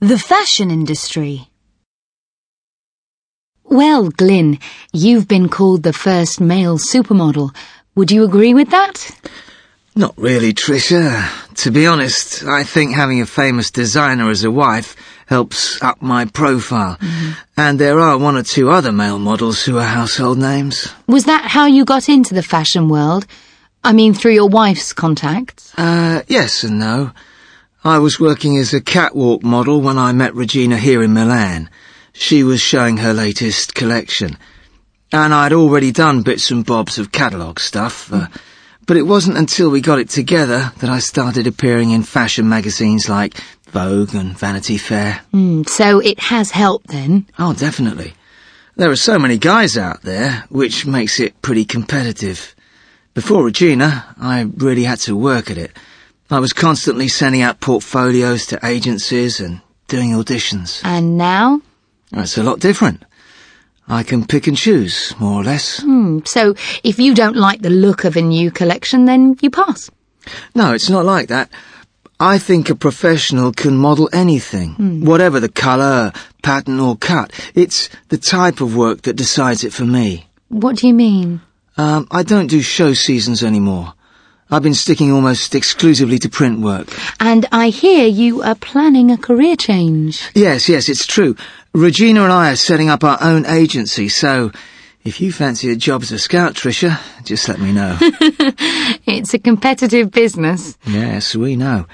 The fashion industry. Well, Glyn, you've been called the first male supermodel. Would you agree with that? Not really, Trisha. To be honest, I think having a famous designer as a wife helps up my profile. And there are one or two other male models who are household names. Was that how you got into the fashion world? I mean, through your wife's contacts? Uh, yes and no. I was working as a catwalk model when I met Regina here in Milan. She was showing her latest collection. And I'd already done bits and bobs of catalogue stuff, uh, but it wasn't until we got it together that I started appearing in fashion magazines like Vogue and Vanity Fair. Mm, so it has helped then. Oh, definitely. There are so many guys out there, which makes it pretty competitive. Before Regina, I really had to work at it. I was constantly sending out portfolios to agencies and doing auditions. And now? It's a lot different. I can pick and choose, more or less. Hmm, so if you don't like the look of a new collection, then you pass. No, it's not like that. I think a professional can model anything, whatever the colour, pattern or cut. It's the type of work that decides it for me. What do you mean? Um, I don't do show seasons anymore. I've been sticking almost exclusively to print work. And I hear you are planning a career change. Yes, yes, it's true. Regina and I are setting up our own agency, so if you fancy a job as a scout, Trisha, just let me know. It's a competitive business. yes, we know.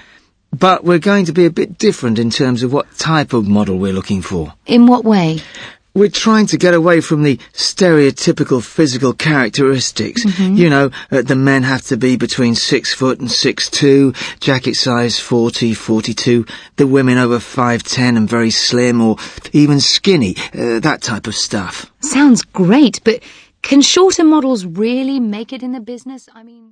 But we're going to be a bit different in terms of what type of model we're looking for. In what way? We're trying to get away from the stereotypical physical characteristics. You know, uh, the men have to be between six foot and six two, jacket size 40, 42, the women over 5'10 and very slim or even skinny, uh, that type of stuff. Sounds great, but can shorter models really make it in the business? I mean...